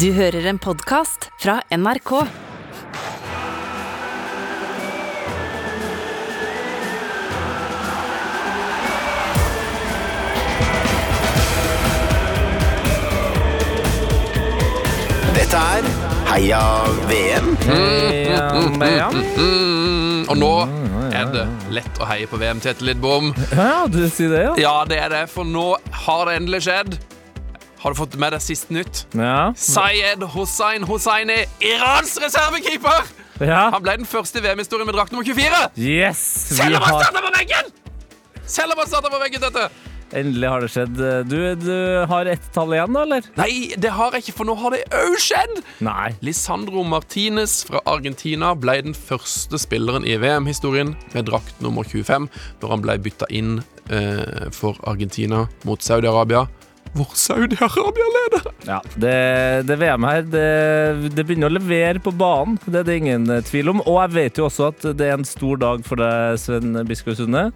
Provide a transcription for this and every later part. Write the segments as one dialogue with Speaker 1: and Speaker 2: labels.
Speaker 1: Du hører en podkast fra NRK.
Speaker 2: Dette er Heia VM.
Speaker 3: Heia Mm, og nå er det lett å heie på VM, Tete Lidbom.
Speaker 4: Ja, du sier det, ja?
Speaker 3: Ja, det er det, for nå har det endelig skjedd. Har du fått med deg siste nytt?
Speaker 4: Ja.
Speaker 3: Sayed Hossein Hosseini, Irans reservekeeper!
Speaker 4: ja.
Speaker 3: Han ble den første i VM-historien med drakt nummer 24!
Speaker 4: Yes!
Speaker 3: Selv om han
Speaker 4: har,
Speaker 3: starta på veggen! Selv om han starta på veggen, dette!
Speaker 4: endelig har det skjedd. Du, du har ett tall igjen, da, eller?
Speaker 3: Nei, det har jeg ikke, for nå har det òg skjedd!
Speaker 4: Nei.
Speaker 3: Lisandro Martinez fra Argentina ble den første spilleren i VM-historien med drakt nummer 25 når han ble bytta inn eh, for Argentina mot Saudi-Arabia. Hvor Saudi-Arabia leder!
Speaker 4: Ja, det, det VM her, det, det begynner å levere på banen. Det er det ingen eh, tvil om. Og jeg vet jo også at det er en stor dag for deg, Sven Biskov Sunde.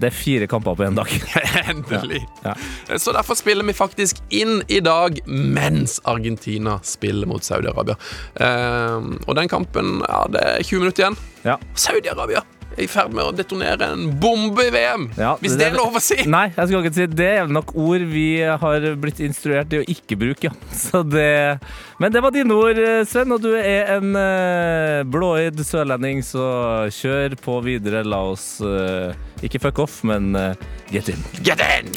Speaker 4: Det er fire kamper på én dag.
Speaker 3: Endelig.
Speaker 4: Ja,
Speaker 3: Så derfor spiller vi faktisk inn i dag mens Argentina spiller mot Saudi-Arabia. Eh, og den kampen, ja, det er 20 minutter igjen.
Speaker 4: Ja.
Speaker 3: Saudi-Arabia er i ferd med å detonere en bombe i VM,
Speaker 4: Ja,
Speaker 3: hvis det er lov å si.
Speaker 4: Nei, jeg skal ikke si det er nok ord vi har blitt instruert i å ikke bruke. Ja. Så det, men det var dine ord, Sven, og du er en uh, blåøyd sørlending, så kjør på videre. La oss eh, ikke fuck off, men eh, get in.
Speaker 3: Get in!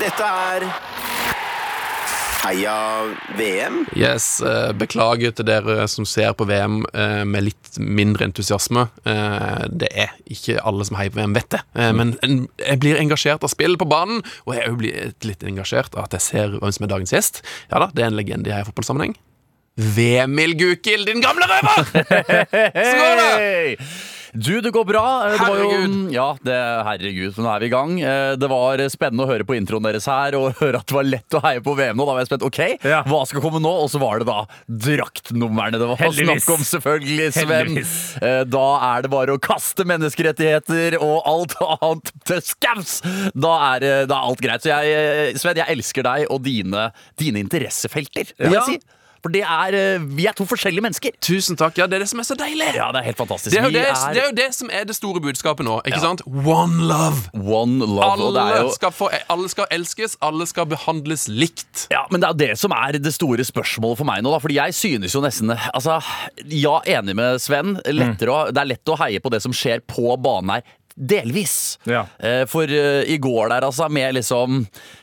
Speaker 2: Dette er Heia VM.
Speaker 3: Yes, eh, Beklager til dere som ser på VM eh, med litt mindre entusiasme. Eh, Det er ikke alle som heier på VM, vet det. Men en- jeg blir engasjert av spill på banen, og jeg blir litt engasjert av at jeg ser hvem som er dagens gjest. Ja da, det er en legende i heia fotballsammenheng. Vemil Gukild, din gamle røver! Så går det!
Speaker 5: Du, det går bra. Det var jo,
Speaker 3: Herregud.
Speaker 5: ja, det, herregud, nå er vi i gang. Eh, Det var spennende å høre på introen deres her og høre at det var lett å heie på VM nå. Da var jeg spent. OK,
Speaker 4: Ja.
Speaker 5: hva skal komme nå? Og så var det da draktnumrene det var
Speaker 4: Heldigvis.
Speaker 5: snakk om, selvfølgelig, Sven. Eh, Da er det bare å kaste menneskerettigheter og alt annet til skaus! Da da er alt greit. Så jeg, Sven, jeg elsker deg og dine, dine interessefelter, vil
Speaker 4: Ja.
Speaker 5: jeg si. For det er, eh, vi er to forskjellige mennesker.
Speaker 3: Tusen takk. Ja, det er det som er så deilig.
Speaker 5: Ja, det er helt fantastisk.
Speaker 3: Det er, jo
Speaker 5: det,
Speaker 3: det, det er jo det som er det store budskapet nå. Ikke sant? One love.
Speaker 5: One love. er
Speaker 3: Alle
Speaker 5: jo
Speaker 3: skal, få, alle skal elskes, alle skal behandles likt.
Speaker 5: Ja, men det er det som er det store spørsmålet for meg nå. da Fordi jeg synes jo nesten Altså, ja, enig med Sven. Lettere mm. det er lett å heie på det som skjer på banen her. Delvis.
Speaker 4: Ja.
Speaker 5: Eh, for eh, i går der, altså, med liksom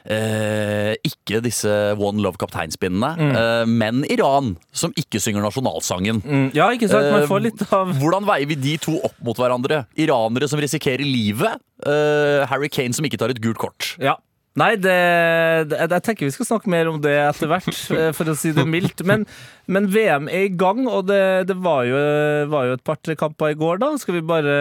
Speaker 5: eh, Ikke disse One Love kapteinspinnene, eh, men Iran, som ikke synger nasjonalsangen.
Speaker 4: Mm, Ja, ikke sant? Man får litt av
Speaker 5: Hvordan veier vi de to opp mot hverandre? Iranere som risikerer livet. eh, Harry Kane som ikke tar et gult kort.
Speaker 4: Ja. Nei, det, det, jeg tenker vi skal snakke mer om det etter hvert, eh, for å si det mildt. Men, men VM er i gang, og det, det var, jo, var jo et par-tre kamper i går, da. Skal vi bare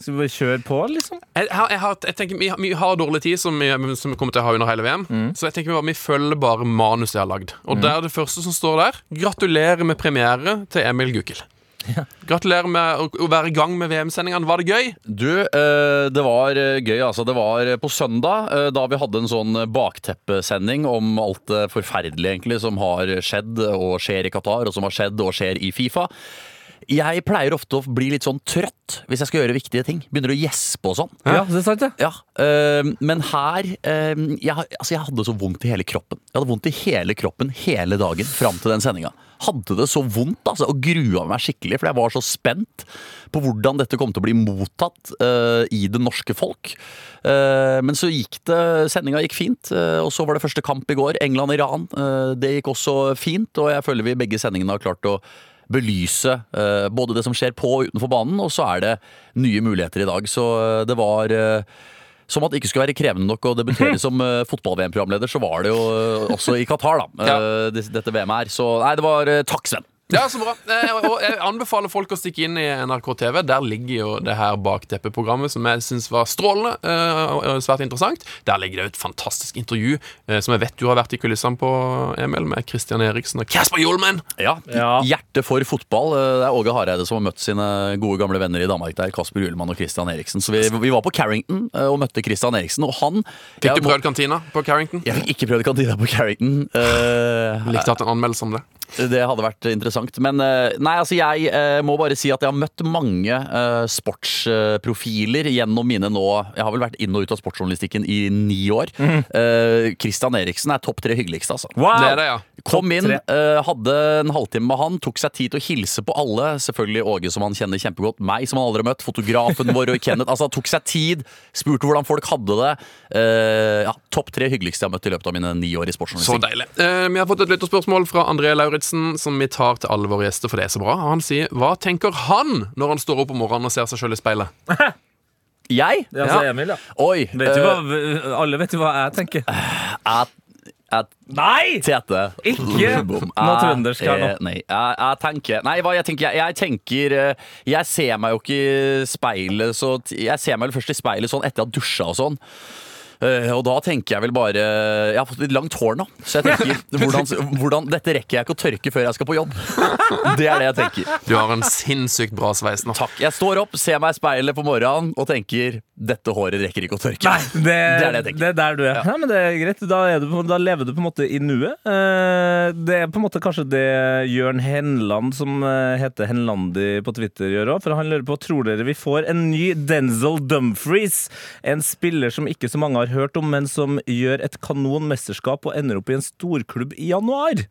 Speaker 4: skal vi bare kjøre på, liksom?
Speaker 3: Jeg, har- jeg, har, jeg tenker vi, har- vi har dårlig tid, som vi, som vi kommer til å ha under hele VM. Så jeg tenker vi, bare, vi følger bare manuset jeg har lagd. Og det er det første som står der. Gratulerer med premiere til Emil Gukild. Gratulerer med å, være i gang med VM-sendingene. Var det gøy?
Speaker 5: Du, eh, det var eh, gøy, altså. Det var på søndag, eh, da vi hadde en sånn bakteppesending om alt det forferdelige egentlig som har skjedd og skjer i Qatar, og som har skjedd og skjer i Fifa. Jeg pleier ofte å bli litt sånn trøtt hvis jeg skal gjøre viktige ting. Begynner å gjespe og sånn.
Speaker 4: Ja, det er sant, ja.
Speaker 5: Ja, øh, men her øh, jeg, altså jeg hadde så vondt i hele kroppen. Jeg hadde vondt i hele kroppen hele dagen fram til den sendinga. Hadde det så vondt altså, og grua meg skikkelig, for jeg var så spent på hvordan dette kom til å bli mottatt øh, i det norske folk. Uh, men så gikk det Sendinga gikk fint, uh, og så var det første kamp i går. England-Iran. Uh, det gikk også fint, og jeg føler vi begge sendingene har klart å belyse eh, både det som skjer på og utenfor banen, og så er det nye muligheter i dag. Så eh, det var eh, som at det ikke skulle være krevende nok å debutere som fotball-VM-programleder, så var det jo også i Qatar, da.
Speaker 3: Ja.
Speaker 5: dette VM her. Så nei, det var Takk, Sven.
Speaker 3: Ja, så bra. Eh, Og jeg anbefaler folk å stikke inn i NRK TV. Der ligger jo det her bakteppet-programmet som jeg syns var strålende eh, og svært interessant. Der ligger det jo et fantastisk intervju eh, som jeg vet du har vært i kulissene på, Emil, med Christian Eriksen og Casper Hjulmen.
Speaker 5: Ja,
Speaker 4: Ja.
Speaker 5: Hjertet for fotball. Det er Åge Hareide som har møtt sine gode gamle venner i Danmark. der Kasper Hjulmann og Christian Eriksen. Så vi, vi var på Carrington og møtte Christian Eriksen, og han
Speaker 3: Fikk
Speaker 5: jeg
Speaker 3: du prøvd kantina på Carrington?
Speaker 5: Jeg fikk ikke prøvd kantina på Carrington. Uh,
Speaker 3: Likte hatt en anmeldelse om det.
Speaker 5: Det hadde vært interessant. Men eh, nei, altså jeg eh, må bare si at jeg har møtt mange eh, sportsprofiler gjennom mine nå Jeg har vel vært inn og ut av sportsjournalistikken i ni år. Mm. Christian Eriksen er topp tre hyggeligste, altså.
Speaker 4: Wow!
Speaker 3: Det er det, ja.
Speaker 5: Kom inn, hadde en halvtime med han, tok seg tid til å hilse på alle. Selvfølgelig Åge, som han kjenner kjempegodt. Meg, som han aldri har møtt. Fotografen vår og Kenneth. Altså, tok seg tid, spurte hvordan folk hadde det. Eh, ja, Topp tre hyggeligste jeg har møtt i løpet av mine ni år i
Speaker 3: Så deilig. Eh, vi har fått et lytterspørsmål fra André Lauritzen, som vi tar til alle våre gjester, for det er så bra. Han sier Hva tenker han når han står opp om morgenen og ser seg sjøl i speilet?
Speaker 5: Jeg?
Speaker 4: Ja,
Speaker 3: altså.
Speaker 4: Emil, ja.
Speaker 5: Oi.
Speaker 4: Vet du
Speaker 5: eh,
Speaker 4: hva, alle vet jo hva jeg tenker.
Speaker 5: jeg, jeg
Speaker 4: Nei!
Speaker 5: Tete.
Speaker 4: Ikke noe trøndersk her nå.
Speaker 5: Eh, Nei, jeg, jeg tenker Nei, hva jeg tenker Jeg, jeg tenker eh, Jeg ser meg jo ikke i speilet så Jeg ser meg vel først i speilet sånn etter å ha dusja og sånn. Eh, og da tenker jeg vel bare Jeg har fått litt langt hår nå, så jeg tenker hvordan, hvordan, Dette rekker jeg ikke å tørke før jeg skal på jobb. Det er det jeg tenker.
Speaker 3: Du har en sinnssykt bra sveis nå.
Speaker 5: Takk. Jeg står opp, ser meg i speilet på morgenen og tenker dette håret rekker ikke å tørke.
Speaker 4: Nei, det,
Speaker 5: Det er det jeg tenker.
Speaker 4: det er der du er. Ja. men det er greit. Da, er du, da lever du på en måte i nuet. Eh, det er på en måte kanskje det Jørn Henland, som eh, heter Henlandi på Twitter, gjør òg. For han lurer på tror dere vi får en ny Denzel Dumfries. En spiller som ikke så mange har hørt om, men som gjør et kanon mesterskap og ender opp i en storklubb i januar.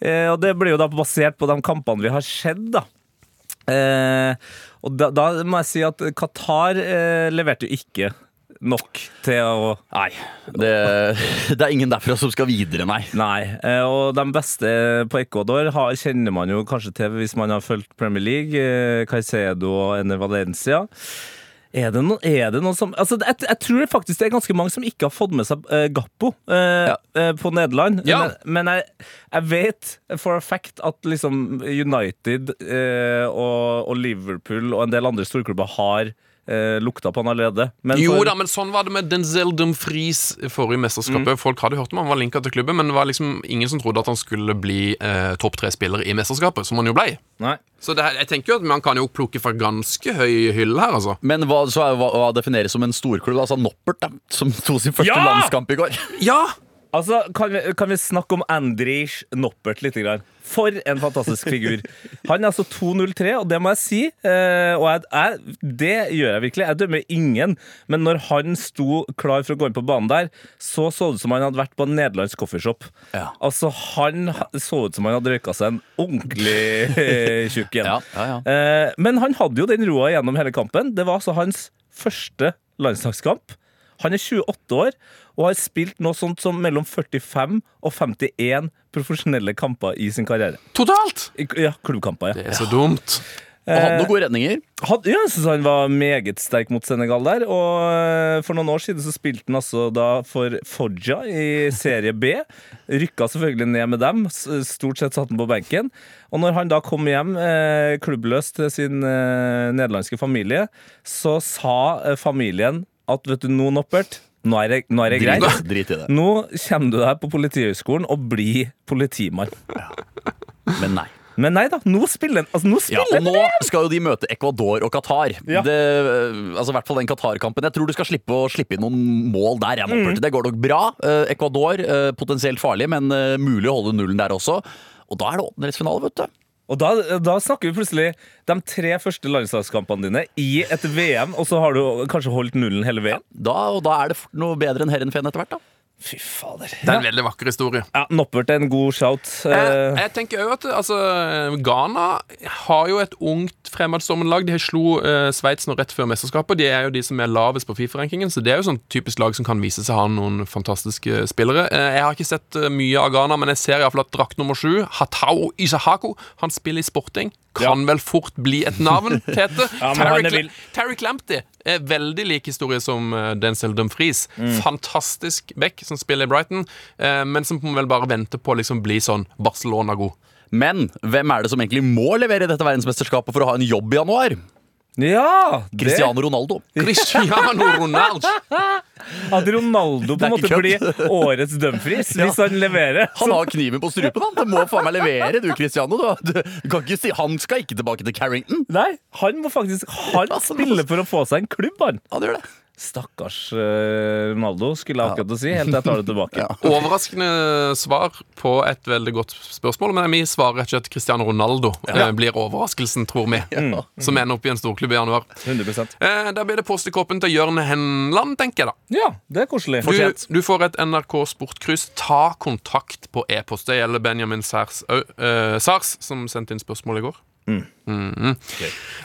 Speaker 4: Eh, og det blir jo da basert på de kampene vi har sett, da. Eh, og da, da må jeg si at Qatar eh, leverte jo ikke nok til å
Speaker 5: Nei, det, det er ingen derfra som skal videre, nei.
Speaker 4: Nei. Eh, og de beste på Ecuador har, kjenner man jo kanskje til hvis man har fulgt Premier League. Eh, Caicedo og Ene Valencia. Er det, noe, er det noe som altså, jeg, jeg tror faktisk det er ganske mange som ikke har fått med seg uh, Gappo uh, ja. uh, på Nederland.
Speaker 3: Ja.
Speaker 4: Men, men jeg, jeg vet for a fact at liksom United og, og Liverpool og en del andre storklubber har eh, lukta på han allerede. Men
Speaker 3: Jo
Speaker 4: for-
Speaker 3: da, men sånn var det med Denzel Dumfries forrige mesterskapet. Folk hadde hørt om han var linka til klubben, men det var liksom ingen som trodde at han skulle bli eh, topp tre-spiller i mesterskapet, som han jo ble.
Speaker 4: Nei.
Speaker 3: Så det, her- jeg tenker jo at man kan jo plukke fra ganske høy hylle her, altså.
Speaker 5: Men hva, så er, hva, hva defineres som en storklubb? Altså Noppert, da, som tok sin første
Speaker 4: Ja!
Speaker 5: landskamp i går.
Speaker 3: Ja!
Speaker 4: Altså, kan vi, kan vi snakke om Andrij Noppert litt? Grann? For en fantastisk figur. Han er altså 2.03, og det må jeg si. Eh, og jeg, jeg, det gjør jeg virkelig. Jeg dømmer ingen. Men når han sto klar for å gå inn på banen der, så så det ut som han hadde vært på en nederlandsk coffeeshop.
Speaker 5: Ja.
Speaker 4: Altså, han så ut som han hadde røyka seg en ordentlig tjukk en.
Speaker 5: Ja, ja, ja.
Speaker 4: Eh, men han hadde jo den roa gjennom hele kampen. Det var altså hans første landslagskamp. Han er 28 år og har spilt noe sånt som mellom 45 og 51 profesjonelle kamper i sin karriere.
Speaker 3: Totalt!
Speaker 4: I- Ja, klubbkamper, ja.
Speaker 3: Det er så dumt.
Speaker 5: Og hadde noen gode redninger.
Speaker 4: Had, ja, jeg synes han var meget sterk mot Senegal der. Og eh, for noen år siden så spilte han altså da for Foggia i serie B. Rykka selvfølgelig ned med dem. Stort sett satt han på benken. Og når han da kom hjem eh, klubbløs til sin eh, nederlandske familie, så sa eh, familien at vet du nå, Noppert, nå er det, nå er det
Speaker 5: Drit,
Speaker 4: greit.
Speaker 5: drit i det.
Speaker 4: Nå kommer du deg på Politihøgskolen og blir politimann.
Speaker 5: Men nei.
Speaker 4: Men nei da, nå spiller altså, nå
Speaker 5: Ja, og nå skal jo de møte Ecuador og Qatar.
Speaker 4: Ja.
Speaker 5: Det, altså i hvert fall den Qatar-kampen. Jeg tror du skal slippe å slippe inn noen mål der. Jeg,
Speaker 4: Mm.
Speaker 5: Det går nok bra. Eh, Ecuador eh, potensielt farlig, men eh, mulig å holde nullen der også. Og da er det åttendedelsfinale, vet du.
Speaker 4: Og da, da snakker vi plutselig de tre første landslagskampene dine i et VM, og så har du kanskje holdt nullen hele veien.
Speaker 5: Da, og da er det noe bedre enn Heerenveen etter hvert, da.
Speaker 4: Fy fader.
Speaker 3: Det er en veldig vakker historie.
Speaker 4: Ja, Noppert til en god shout.
Speaker 3: Jeg,
Speaker 4: Eh,
Speaker 3: jeg tenker òg at altså, Ghana har jo et ungt fremadstormende lag. De slo uh, Sveits nå rett før mesterskapet. De er jo de som er lavest på Fifa-rankingen, så det er jo sånn typisk lag som kan vise seg å ha noen fantastiske spillere. Uh, jeg har ikke sett mye av Ghana, men jeg ser iallfall at drakt nummer sju, Hatao Isahako, han spiller i sporting. Kan vel fort bli et navn, Tete.
Speaker 4: Ja, er
Speaker 3: Terry, Clampty veldig lik historie som eh, Denzel Dumfries.
Speaker 5: Mm.
Speaker 3: Fantastisk back som spiller i Brighton, eh, men som vel bare venter på å liksom bli sånn Barcelona-god.
Speaker 5: Men hvem er det som egentlig må levere i dette verdensmesterskapet for å ha en jobb i januar?
Speaker 4: Ja! det-
Speaker 5: Cristiano Ronaldo.
Speaker 3: Cristiano Ronaldo!
Speaker 4: At Ronaldo på en måte blir årets Dumfries hvis han leverer.
Speaker 5: Han har kniven på strupen, han. Det må faen meg levere, du, Cristiano. Du, du, du kan ikke si, han skal ikke tilbake til Carrington.
Speaker 4: Nei, han må faktisk Han spiller for å få seg en klubb, han.
Speaker 5: Han gjør det.
Speaker 4: Stakkars eh, Ronaldo, skulle jeg akkurat å si, helt til jeg tar det tilbake.
Speaker 3: Overraskende svar på et veldig godt spørsmål, men vi svarer rett og slett Cristiano Ronaldo. Ja. blir overraskelsen, tror vi. Som ender opp i en storklubb i januar.
Speaker 4: 100
Speaker 3: Eh, da blir det post i koppen til Jørn Henland, tenker jeg da.
Speaker 4: Ja, det er koselig.
Speaker 3: Du, du får et NRK Sportkryss. Ta kontakt på e-post. Det gjelder Benjamin Sars, ø, eh, Sars som sendte inn spørsmål i går. Mhm.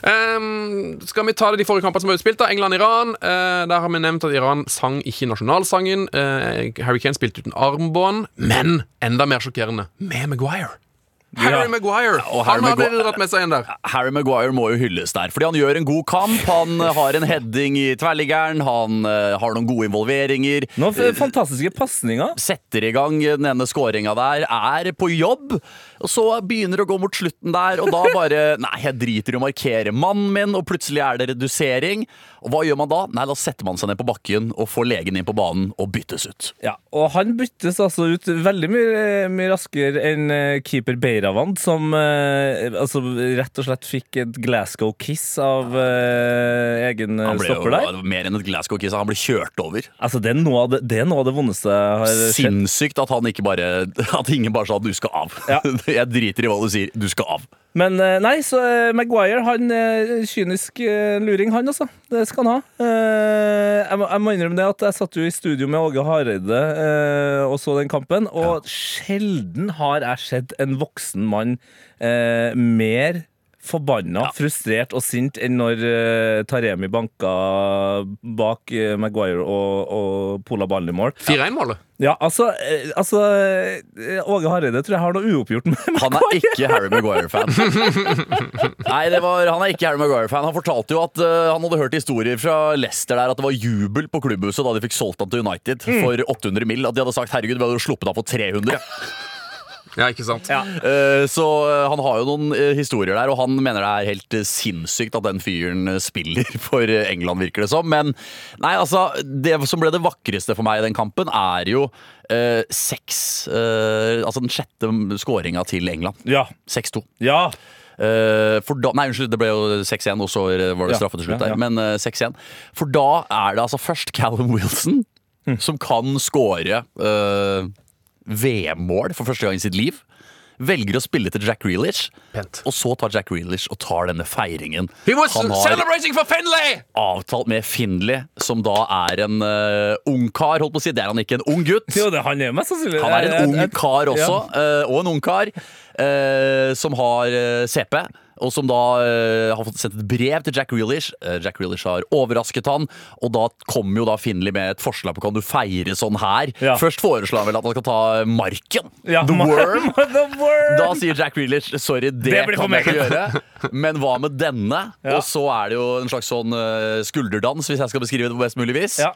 Speaker 3: um, skal vi ta det de forrige kampene som var utspilt? da England-Iran. Uh, der har vi nevnt at Iran sang ikke nasjonalsangen. Uh, Harry Kane spilte uten armbånd. Men enda mer sjokkerende med Maguire. Harry Maguire!
Speaker 5: og Harry
Speaker 3: han hadde dratt med seg inn der.
Speaker 5: Harry Maguire må jo hylles der, fordi han gjør en god kamp. Han eh, har en heading i tverrliggeren, han eh, har noen gode involveringer.
Speaker 4: Noen fantastiske pasninger.
Speaker 5: Setter i gang den ene skåringa der, er på jobb. Og så begynner det å gå mot slutten der, og da bare Nei, jeg driter i å markere mannen min, og plutselig er det redusering. Og hva gjør man da? Nei, da setter man seg ned på bakken og får legen inn på banen og byttes ut.
Speaker 4: Ja, og han byttes altså ut veldig mye, mye raskere enn keeper keeper Beiravand, som eh, altså rett og slett fikk et Glasgow-kiss av eh, egen der
Speaker 5: Han ble
Speaker 4: stopper der.
Speaker 5: jo mer enn et Glasgow-kiss, han ble kjørt over.
Speaker 4: Altså, det er noe av det, det, er noe av det vondeste jeg har skjedd.
Speaker 5: Sinnssykt at han ikke bare At ingen bare sa 'du skal av'.
Speaker 4: Ja.
Speaker 5: Jeg driter i hva du sier, du skal av.
Speaker 4: Men eh, nei, så eh, Maguire, han er kynisk eh, luring, han altså. Det skal han ha. Eh, jeg, må, jeg må innrømme det at jeg satt jo i studio med Åge Hareide eh, og så den kampen, og sjelden har jeg sett en voksen mann eh, mer Forbanna, frustrert og sint enn når uh, Taremi banka bak uh, Maguire og, og pola ballen i mål.
Speaker 3: 4-1-målet.
Speaker 4: Ja, altså, uh, altså Åge Hareide tror jeg har noe uoppgjort med
Speaker 5: Han er ikke Harry Maguire-fan. Nei, det var, han er ikke Harry Maguire-fan. Han fortalte jo at han hadde hørt historier fra Leicester der at det var jubel på klubbhuset da de fikk solgt han til United for 800 mill. At de hadde sagt 'herregud, vi hadde jo sluppet han for 300'.
Speaker 3: Ja, ikke sant?
Speaker 4: Ja.
Speaker 5: Eh, Så eh, han har jo noen eh, historier der, og han mener det er helt sinnssykt at den fyren spiller for England, virker det som. Men nei, altså, det som ble det vakreste for meg i den kampen, er jo eh, seks eh, Altså den sjette skåringa til England.
Speaker 4: Ja.
Speaker 5: 6-2.
Speaker 4: Ja.
Speaker 5: Eh, for da, nei, unnskyld, det ble jo 6-1, og så var det straffe til slutt
Speaker 4: ja,
Speaker 5: der.
Speaker 4: ja.
Speaker 5: Men eh, 6-1. For da er det altså først Callum Wilson
Speaker 4: Hm.
Speaker 5: som kan skåre eh, VM-mål for første gang i sitt liv. Velger å spille til Jack Grealish,
Speaker 3: Pent.
Speaker 5: og så tar Jack Grealish og tar denne feiringen.
Speaker 3: He was
Speaker 5: Han har
Speaker 3: celebrating for Finlay!
Speaker 5: avtalt med Finlay, som da er en uh, ungkar, holdt på å si. Det er han ikke, en ung gutt.
Speaker 4: Jo, det, han er mest sannsynlig
Speaker 5: Han er en
Speaker 4: Jeg-
Speaker 5: ung kar også, eh, og en ung kar, eh, som har uh, CP. Og som da uh, har fått sendt et brev til Jack Reelish. Uh, Jack Reelish har overrasket han, og da kommer jo da Finley med et forslag på kan du feire sånn her.
Speaker 4: Ja.
Speaker 5: Først foreslår han vel at han skal ta Marken.
Speaker 4: Ja,
Speaker 5: The Worm.
Speaker 4: The Worm!
Speaker 5: Da sier Jack Reelish sorry, det,
Speaker 4: Det
Speaker 5: kan jeg ikke gjøre. Men hva med denne?
Speaker 4: Ja.
Speaker 5: Og så er det jo en slags sånn uh, skulderdans, hvis jeg skal beskrive det på best mulig vis.
Speaker 4: Ja.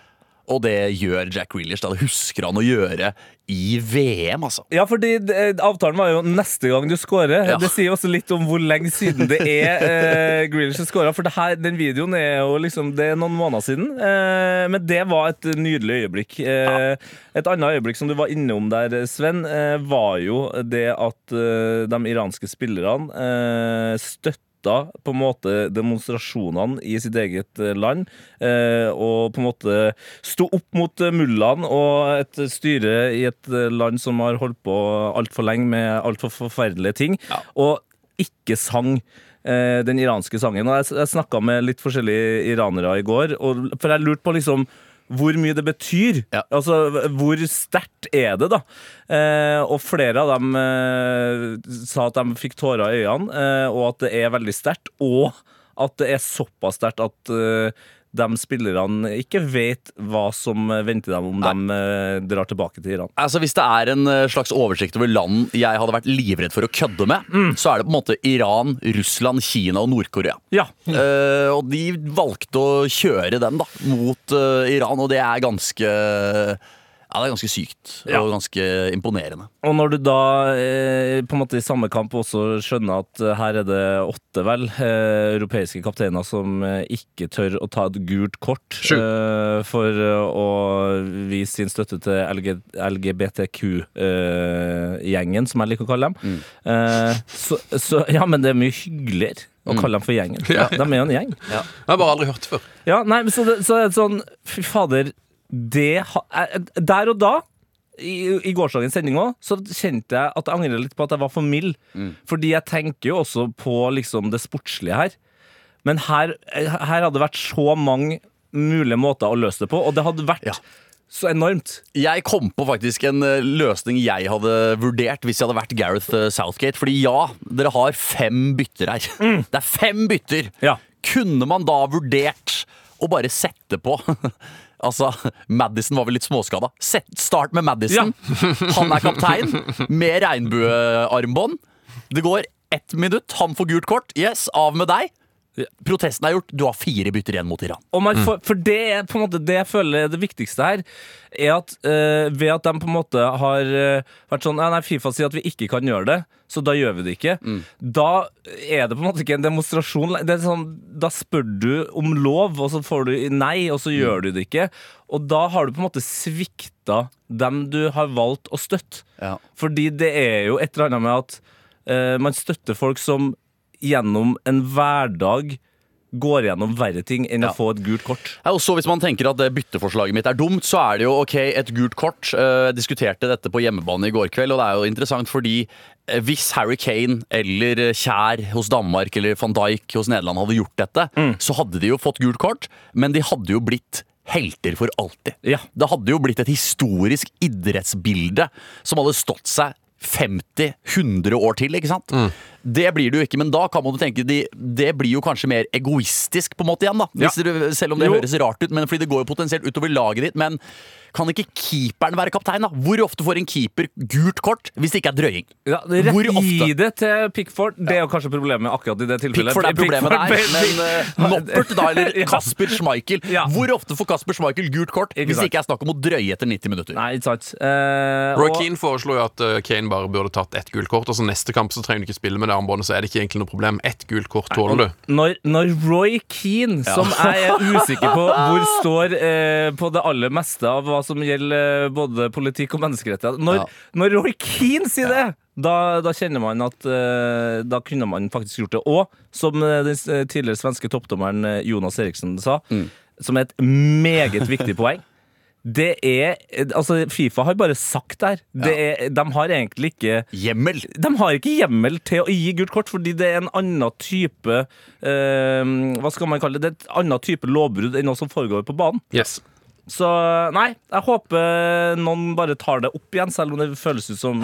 Speaker 5: Og det gjør Jack Grealish. Det husker han å gjøre i VM, altså.
Speaker 4: Ja, fordi det- avtalen var jo neste gang du scorer.
Speaker 5: Ja.
Speaker 4: Det sier også litt om hvor lenge siden det er eh, Grealish har scora. For det her, den videoen er jo liksom Det er noen måneder siden. Eh, men det var et nydelig øyeblikk. Eh, Et annet øyeblikk som du var innom der, Sven, eh, var jo det at eh, de iranske spillerne eh, støtta på en måte demonstrasjonene i sitt eget eh, land, eh, og på en måte sto opp mot eh, mullaen og et styre i et land som har holdt på altfor lenge med altfor forferdelige ting, og ikke sang den iranske sangen. Og jeg, jeg snakka med litt forskjellige iranere i går, og, for jeg lurte på liksom hvor mye det betyr.
Speaker 5: Ja.
Speaker 4: Altså, hvor sterkt er det, da? Eh, og flere av dem eh, sa at de fikk tårer i øynene, eh, og at det er veldig sterkt. Og at det er såpass sterkt at eh, de spillerne ikke vet hva som venter dem om de eh, drar tilbake til Iran.
Speaker 5: Altså Hvis det er en eh, slags oversikt over land jeg hadde vært livredd for å kødde med, så er det på en måte Iran, Russland, Kina og Nord-Korea.
Speaker 4: Ja.
Speaker 5: Eh, og de valgte å kjøre den da mot uh, Iran, og det er ganske Ja, det er ganske sykt
Speaker 4: Ja.
Speaker 5: og ganske imponerende.
Speaker 4: Og når du da eh, på en måte i samme kamp også skjønner at eh, her er det åtte vel eh, europeiske kapteiner som eh, ikke tør å ta et gult kort eh, for eh, å vise sin støtte til LG, LGBTQ-gjengen, som jeg liker å kalle dem. Eh, så, så ja, men det er mye hyggeligere å kalle dem for gjengen.
Speaker 3: Ja.
Speaker 4: De er jo en gjeng.
Speaker 3: Jeg har bare aldri hørt før.
Speaker 4: Ja, nei, men så, det, så er det sånn Fy fader, det eh, Der og da i, i gårsdagens sending også, så kjente jeg at jeg angrer litt på at jeg var for mild. Fordi jeg tenker jo også på liksom det sportslige her. Men her, her hadde det vært så mange mulige måter å løse det på, og det hadde vært
Speaker 5: Ja.
Speaker 4: så enormt.
Speaker 5: Jeg kom på faktisk en eh, løsning jeg hadde vurdert hvis jeg hadde vært Gareth eh, Southgate. Fordi ja, dere har fem bytter her. Det er fem bytter!
Speaker 4: Ja.
Speaker 5: Kunne man da vurdert å bare sette på Altså, Madison var vel litt småskada. Start med Madison. Han er kaptein med regnbuearmbånd. Det går ett minutt, han får gult kort. Yes, av med deg. Protesten er gjort. Du har fire bytter igjen mot Iran.
Speaker 4: Og man får, for det er på en måte det jeg føler er det viktigste her, er at øh, ved at de på en måte har øh, vært sånn Nei, Fifa sier at vi ikke kan gjøre det, så da gjør vi det ikke. Da er det på en måte ikke en demonstrasjon. Det er sånn, da spør du om lov, og så får du nei, og så gjør du det ikke. Og da har du på en måte svikta dem du har valgt å støtte.
Speaker 5: Ja.
Speaker 4: Fordi det er jo et eller annet med at øh, man støtter folk som gjennom en hverdag går gjennom verre ting enn
Speaker 5: Ja.
Speaker 4: å få et gult kort.
Speaker 5: Ja, og så Hvis man tenker at det bytteforslaget mitt er dumt, så er det jo ok, et gult kort. Eh, Jeg diskuterte dette på hjemmebane i går kveld, og det er jo interessant fordi eh, hvis Harry Kane eller eh, Kjær hos Danmark eller van Dijk hos Nederland hadde gjort dette, så hadde de jo fått gult kort, men de hadde jo blitt helter for alltid.
Speaker 4: Ja.
Speaker 5: Det hadde jo blitt et historisk idrettsbilde som hadde stått seg 50-100 år til, ikke sant? Det blir det jo ikke, men da kan man jo tenke de, Det blir jo kanskje mer egoistisk på en måte igjen, da. Hvis det, selv om det
Speaker 4: Jo.
Speaker 5: høres rart ut, men fordi det går jo potensielt utover laget ditt. Men kan ikke keeperen være kaptein, da? Hvor ofte får en keeper gult kort hvis det ikke er drøying?
Speaker 4: Ja, rett
Speaker 5: Hvor ofte?
Speaker 4: Gi det til Pickford. Det er jo kanskje problemet akkurat i det tilfellet.
Speaker 5: Pickford er problemet der, men uh, Noppert da, eller
Speaker 4: Ja.
Speaker 5: Kasper Schmeichel.
Speaker 4: Ja.
Speaker 5: Hvor ofte får Kasper Schmeichel gult kort
Speaker 4: Ikke
Speaker 5: hvis det ikke er snakk om å drøye etter 90 minutter?
Speaker 4: Nei, ikke sant. Uh,
Speaker 3: Roy
Speaker 4: og-
Speaker 3: Keane foreslo jo at eh, Kane bare burde tatt ett gult kort. Og så neste kamp så trenger du ikke spille med det armbåndet, så er det ikke egentlig noe problem. Ett gult kort tåler du.
Speaker 4: når, når Roy Keane, som jeg er usikker på hvor står eh, på det aller meste av hva som gjelder eh, både politikk og menneskerettigheter Når,
Speaker 5: Ja.
Speaker 4: når Roy Keane sier det, da, da kjenner man at eh, da kunne man faktisk gjort det. Og som eh, den tidligere svenske toppdommeren Jonas Eriksen sa, som er et meget viktig poeng det er Altså, Fifa har bare sagt det her. Er, de har egentlig ikke
Speaker 5: Hjemmel!
Speaker 4: de har ikke hjemmel til å gi gult kort, fordi det er en annen type eh, Hva skal man kalle det? Det er et annen type lovbrudd enn noe som foregår på banen.
Speaker 3: Yes.
Speaker 4: Så nei, jeg håper noen bare tar det opp igjen, selv om det føles ut som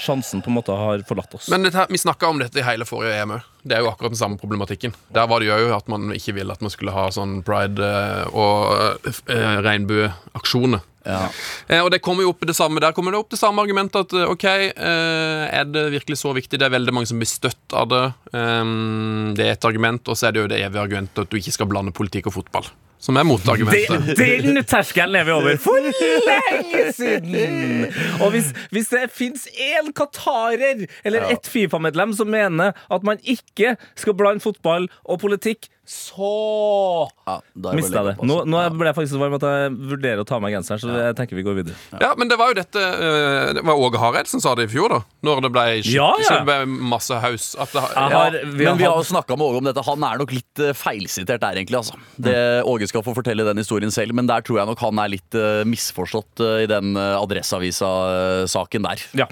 Speaker 4: sjansen på en måte har forlatt oss.
Speaker 3: Men dette, vi snakka om dette i hele forrige EM òg. Det er jo akkurat den samme problematikken. Der var det jo at man ikke ville at man skulle ha sånn pride eh, og eh, regnbueaksjoner. Eh, og det kommer jo opp det samme Der kommer det opp det samme argumentet at eh, OK, eh, er det virkelig så viktig? Det er veldig mange som blir støtt av det. Um, det er et argument, og så er det jo det evige argumentet at du ikke skal blande politikk og fotball. Som er motargumentet.
Speaker 4: Det- Den terskelen er vi over for lenge siden! Og hvis, hvis det fins én qatarer eller ett Fifa-medlem som mener at man ikke skal blande fotball og politikk, så
Speaker 5: Ja, det
Speaker 4: mista det. Nå, nå ble jeg faktisk så varm at jeg vurderer å ta av meg genseren, så jeg tenker vi går videre.
Speaker 3: Ja, men det var jo dette eh, Det var Åge Hareid som sa det i fjor, da. Når det ble
Speaker 4: Ja, ja.
Speaker 3: det ble masse haus. At det,
Speaker 5: Ja,
Speaker 4: har- vi har
Speaker 5: men vi har jo snakka med Åge om dette. Han er nok litt eh, feilsitert der, egentlig. Altså. Det,
Speaker 4: Mm.
Speaker 5: Åge skal få fortelle den historien selv, men der tror jeg nok han er litt uh, misforstått uh, i den uh, Adresseavisa-saken der.
Speaker 4: Ja.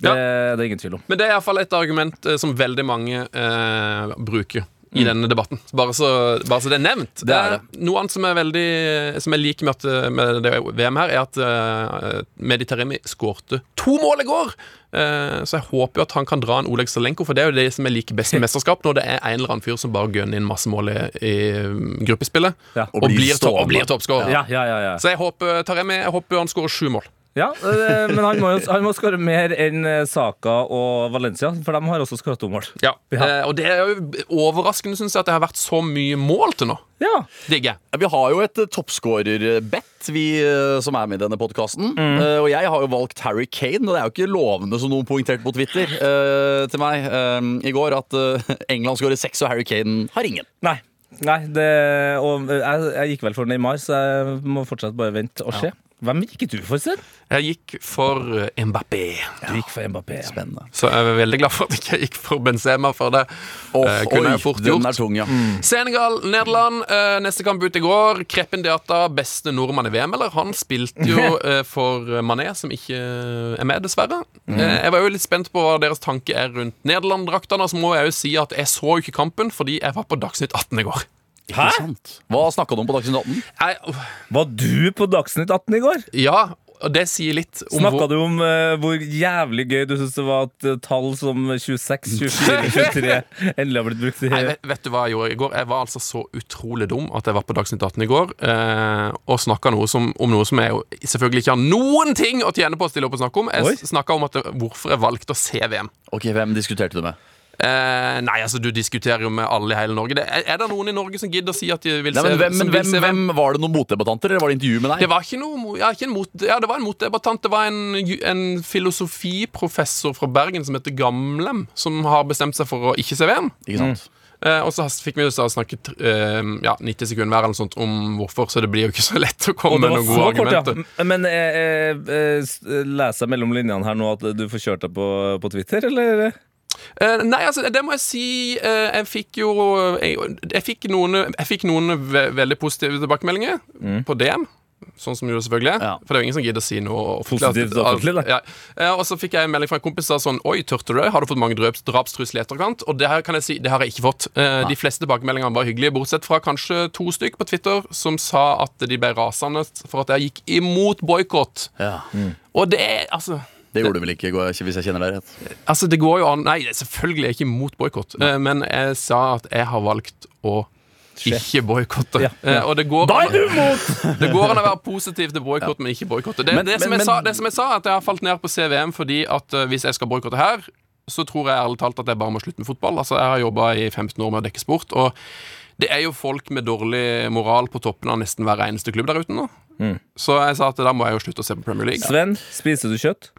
Speaker 4: Det, det er ingen tvil om.
Speaker 3: Men det er iallfall et argument som veldig mange eh, bruker. I denne debatten. Bare så, bare så det er nevnt.
Speaker 5: Det er det.
Speaker 3: Eh, Noe annet som er veldig Som jeg liker med, at, eh, med det VM her, er at uh, Mehdi Taremi skårte to mål i går. Uh, så jeg håper jo at han kan dra en Oleg Salenko, for det er jo det som jeg liker best med mesterskap, når det er en eller annen fyr som bare gønner inn masse mål i, i um, gruppespillet,
Speaker 4: Ja.
Speaker 3: og,
Speaker 5: Og blir
Speaker 3: blir, toppskårer.
Speaker 4: Ja, ja, ja. ja.
Speaker 3: Så jeg håper Taremi Jeg håper han skårer sju mål.
Speaker 4: Ja eh, men han må, jo- han må skåre mer enn eh, Saka og Valencia, for de har også skåret to mål.
Speaker 3: Ja.
Speaker 4: Ja.
Speaker 3: Eh, og det er jo overraskende, syns jeg, at det har vært så mye mål til nå.
Speaker 4: Ja.
Speaker 3: Digge.
Speaker 5: Vi har jo et toppskårerbett, vi som er med i denne podkasten.
Speaker 3: Mm.
Speaker 5: og jeg har jo valgt Harry Kane, og det er jo ikke lovende, som noen poengterte på Twitter eh, til meg i går, at England skårer seks, og Harry Kane har ingen.
Speaker 4: Nei. Nei, det, og jeg, jeg gikk vel for Neymar, så jeg må fortsatt bare vente og se. Hvem gikk du for, Sven?
Speaker 3: Jeg gikk for eh, Mbappé.
Speaker 4: Du gikk for Mbappé. Ja.
Speaker 5: Spennende.
Speaker 3: Så jeg er veldig glad for at jeg ikke gikk for Benzema, for det
Speaker 5: Oh,
Speaker 3: eh, kunne
Speaker 5: oi,
Speaker 3: jeg fort
Speaker 5: den
Speaker 3: gjort.
Speaker 5: er tung, ja.
Speaker 3: Senegal, Nederland. eh, neste kamp ut i går. Kreppen Diata, beste nordmann i VM, eller? Han spilte jo eh, for Mané, som ikke er med, dessverre. Eh, jeg var jo litt spent på hva deres tanke er rundt Nederland-draktene. Så må jeg jo si at jeg så jo ikke kampen fordi jeg var på Dagsnytt 18 i går.
Speaker 5: Ikke sant? Hva snakka du om på Dagsnytt 18?
Speaker 3: Jeg,
Speaker 4: Var du på Dagsnytt 18 i går?
Speaker 3: ja, og det sier litt om
Speaker 4: Snakka du om uh, hvor jævlig gøy du syns det var at uh, tall som 26, 24, 23 endelig har blitt brukt i
Speaker 3: Nei, vet, vet du hva jeg gjorde i går? Jeg var altså så utrolig dum at jeg var på Dagsnytt 18 i går uh, og snakka om noe som jeg jo selvfølgelig ikke har noen ting å tjene på å stille opp og snakke om. Jeg snakka om at det, hvorfor jeg valgte å se VM.
Speaker 5: Ok, Hvem diskuterte du med?
Speaker 3: Eh, nei, altså, du diskuterer jo med alle i hele Norge. Det, er, er det noen i Norge som gidder å si at de vil
Speaker 5: Nei,
Speaker 3: se,
Speaker 5: men hvem, men
Speaker 3: vil
Speaker 5: hvem, hvem Var det noen motdebattanter, eller var det intervju med deg?
Speaker 3: Det var ikke noe ja, ikke en mot, ja, det var en motdebattant. Det var en, en filosofiprofessor fra Bergen som heter Gamlem, som har bestemt seg for å ikke se VM.
Speaker 5: Ikke sant?
Speaker 3: Eh, og så fikk vi jo snakket eh, ja, 90 sekunder hver eller sånt om hvorfor, så det blir jo ikke så lett å komme med noen gode
Speaker 4: kort, ja.
Speaker 3: argumenter.
Speaker 4: Men eh, eh, eh, leser jeg mellom linjene her nå at du får kjørt deg på, på Twitter, eller?
Speaker 3: Eh, nei, altså, det må jeg si. Uh, jeg fikk jo jeg, jeg fikk noen, jeg fikk noen ve veldig positive tilbakemeldinger på DM. Sånn som jo selvfølgelig er.
Speaker 5: Ja.
Speaker 3: For det er jo ingen som gidder å si noe offentlig.
Speaker 4: Positivt.
Speaker 3: Ja. uh, og så fikk jeg en melding fra en kompis som sånn Oi, tørte du det? Har du fått mange drøps- drapstrusler i etterkant? Og det her kan jeg si, det har jeg ikke fått. De fleste tilbakemeldingene var hyggelige, bortsett fra kanskje to stykk på Twitter som sa at de ble rasende for at jeg gikk imot boikott.
Speaker 5: Ja.
Speaker 3: Og det er altså
Speaker 5: Det gjorde du vel ikke, hvis jeg kjenner deg rett?
Speaker 3: Altså, det går jo an Nei, selvfølgelig er jeg ikke imot boikott, eh, men jeg sa at jeg har valgt å ikke boikotte.
Speaker 4: Ja, ja.
Speaker 3: Eh, og det går, an, det går an å være positiv til boikott, men ikke boikotte. Det, det, som
Speaker 5: men-
Speaker 3: sa, det som jeg sa, at jeg har falt ned på CVM fordi at eh, hvis jeg skal boikotte her, så tror jeg ærlig talt at jeg bare må slutte med fotball. Altså, Jeg har jobba i 15 år med å dekke sport, og det er jo folk med dårlig moral på toppen av nesten hver eneste klubb der ute nå.
Speaker 5: Mm.
Speaker 3: Så jeg sa at da må jeg jo slutte å se på Premier League.
Speaker 4: Sven, spiser du kjøtt?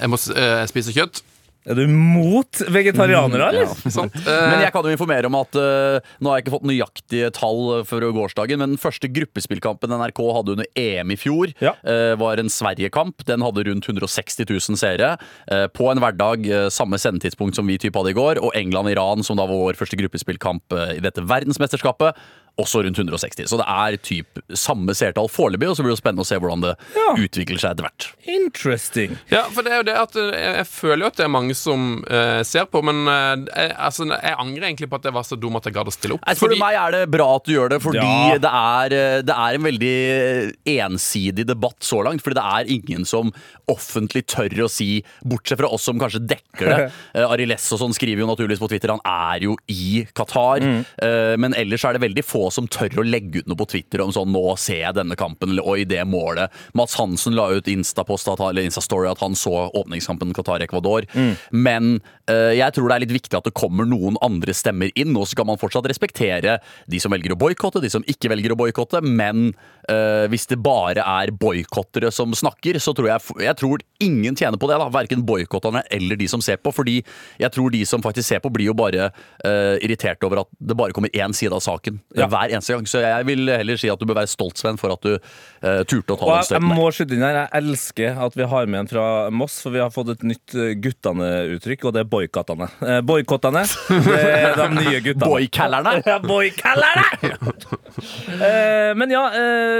Speaker 3: Jeg må uh, spise kjøtt.
Speaker 4: Er du mot vegetarianere, eller?
Speaker 3: Sant?
Speaker 5: Men
Speaker 3: Eh,
Speaker 5: jeg kan jo informere om at eh, Nå har jeg ikke fått nøyaktige tall for gårsdagen, men den første gruppespillkampen NRK hadde under EM i fjor,
Speaker 4: Ja.
Speaker 5: eh, var en Sverige-kamp. Den hadde rundt 160 000 seere. eh, på en hverdag eh, samme sendetidspunkt som vi type hadde i går. Og England-Iran, som da var vår første gruppespillkamp eh, i dette verdensmesterskapet, også rundt 160. Så det er typ samme seertall foreløpig, og så blir det spennende å se hvordan det
Speaker 4: Ja.
Speaker 5: utvikler seg etter hvert.
Speaker 4: Interesting.
Speaker 3: Ja, for det er jo det at eh, jeg, jeg føler jo at det er mange som uh, ser på, men uh, jeg, altså, jeg angrer egentlig på at jeg var så dum at jeg gadd å stille opp.
Speaker 5: Nei, For meg er det bra at du gjør det, fordi
Speaker 4: Ja.
Speaker 5: det, er, det er en veldig ensidig debatt så langt. Fordi det er ingen som offentlig tør å si, bortsett fra oss som kanskje dekker det. Ari Less og sånn skriver jo naturligvis på Twitter, han er jo i Qatar. Eh, Men ellers er det veldig få som tør å legge ut noe på Twitter om sånn 'nå ser jeg denne kampen', eller 'oi, det målet'. Mats Hansen la ut Insta-post eller Instastory at han så åpningskampen Qatar-Ecuador. Men uh, jeg tror det er litt viktig at det kommer noen andre stemmer inn, og så kan man fortsatt respektere de som velger å boikotte, de som ikke velger å boikotte, men eh, hvis det bare er boikottere som snakker, så tror jeg Jeg tror ingen tjener på det, da. Verken boikotterne eller de som ser på, fordi jeg tror de som faktisk ser på, blir jo bare uh, irritert over at det bare kommer én side av saken eh,
Speaker 4: Ja.
Speaker 5: hver eneste gang. Så jeg vil heller si at du bør være stolt, Sven, for at du uh, turte å ta
Speaker 4: Og
Speaker 5: den
Speaker 4: støtten. jeg må skyte inn her, jeg elsker at vi har med en fra Moss, for vi har fått et nytt eh, guttene-uttrykk, og det er boikottene. Uh, boikottene, det er de nye guttene.
Speaker 5: Boykallerne?
Speaker 4: Ja, boykallerne! men ja, eh,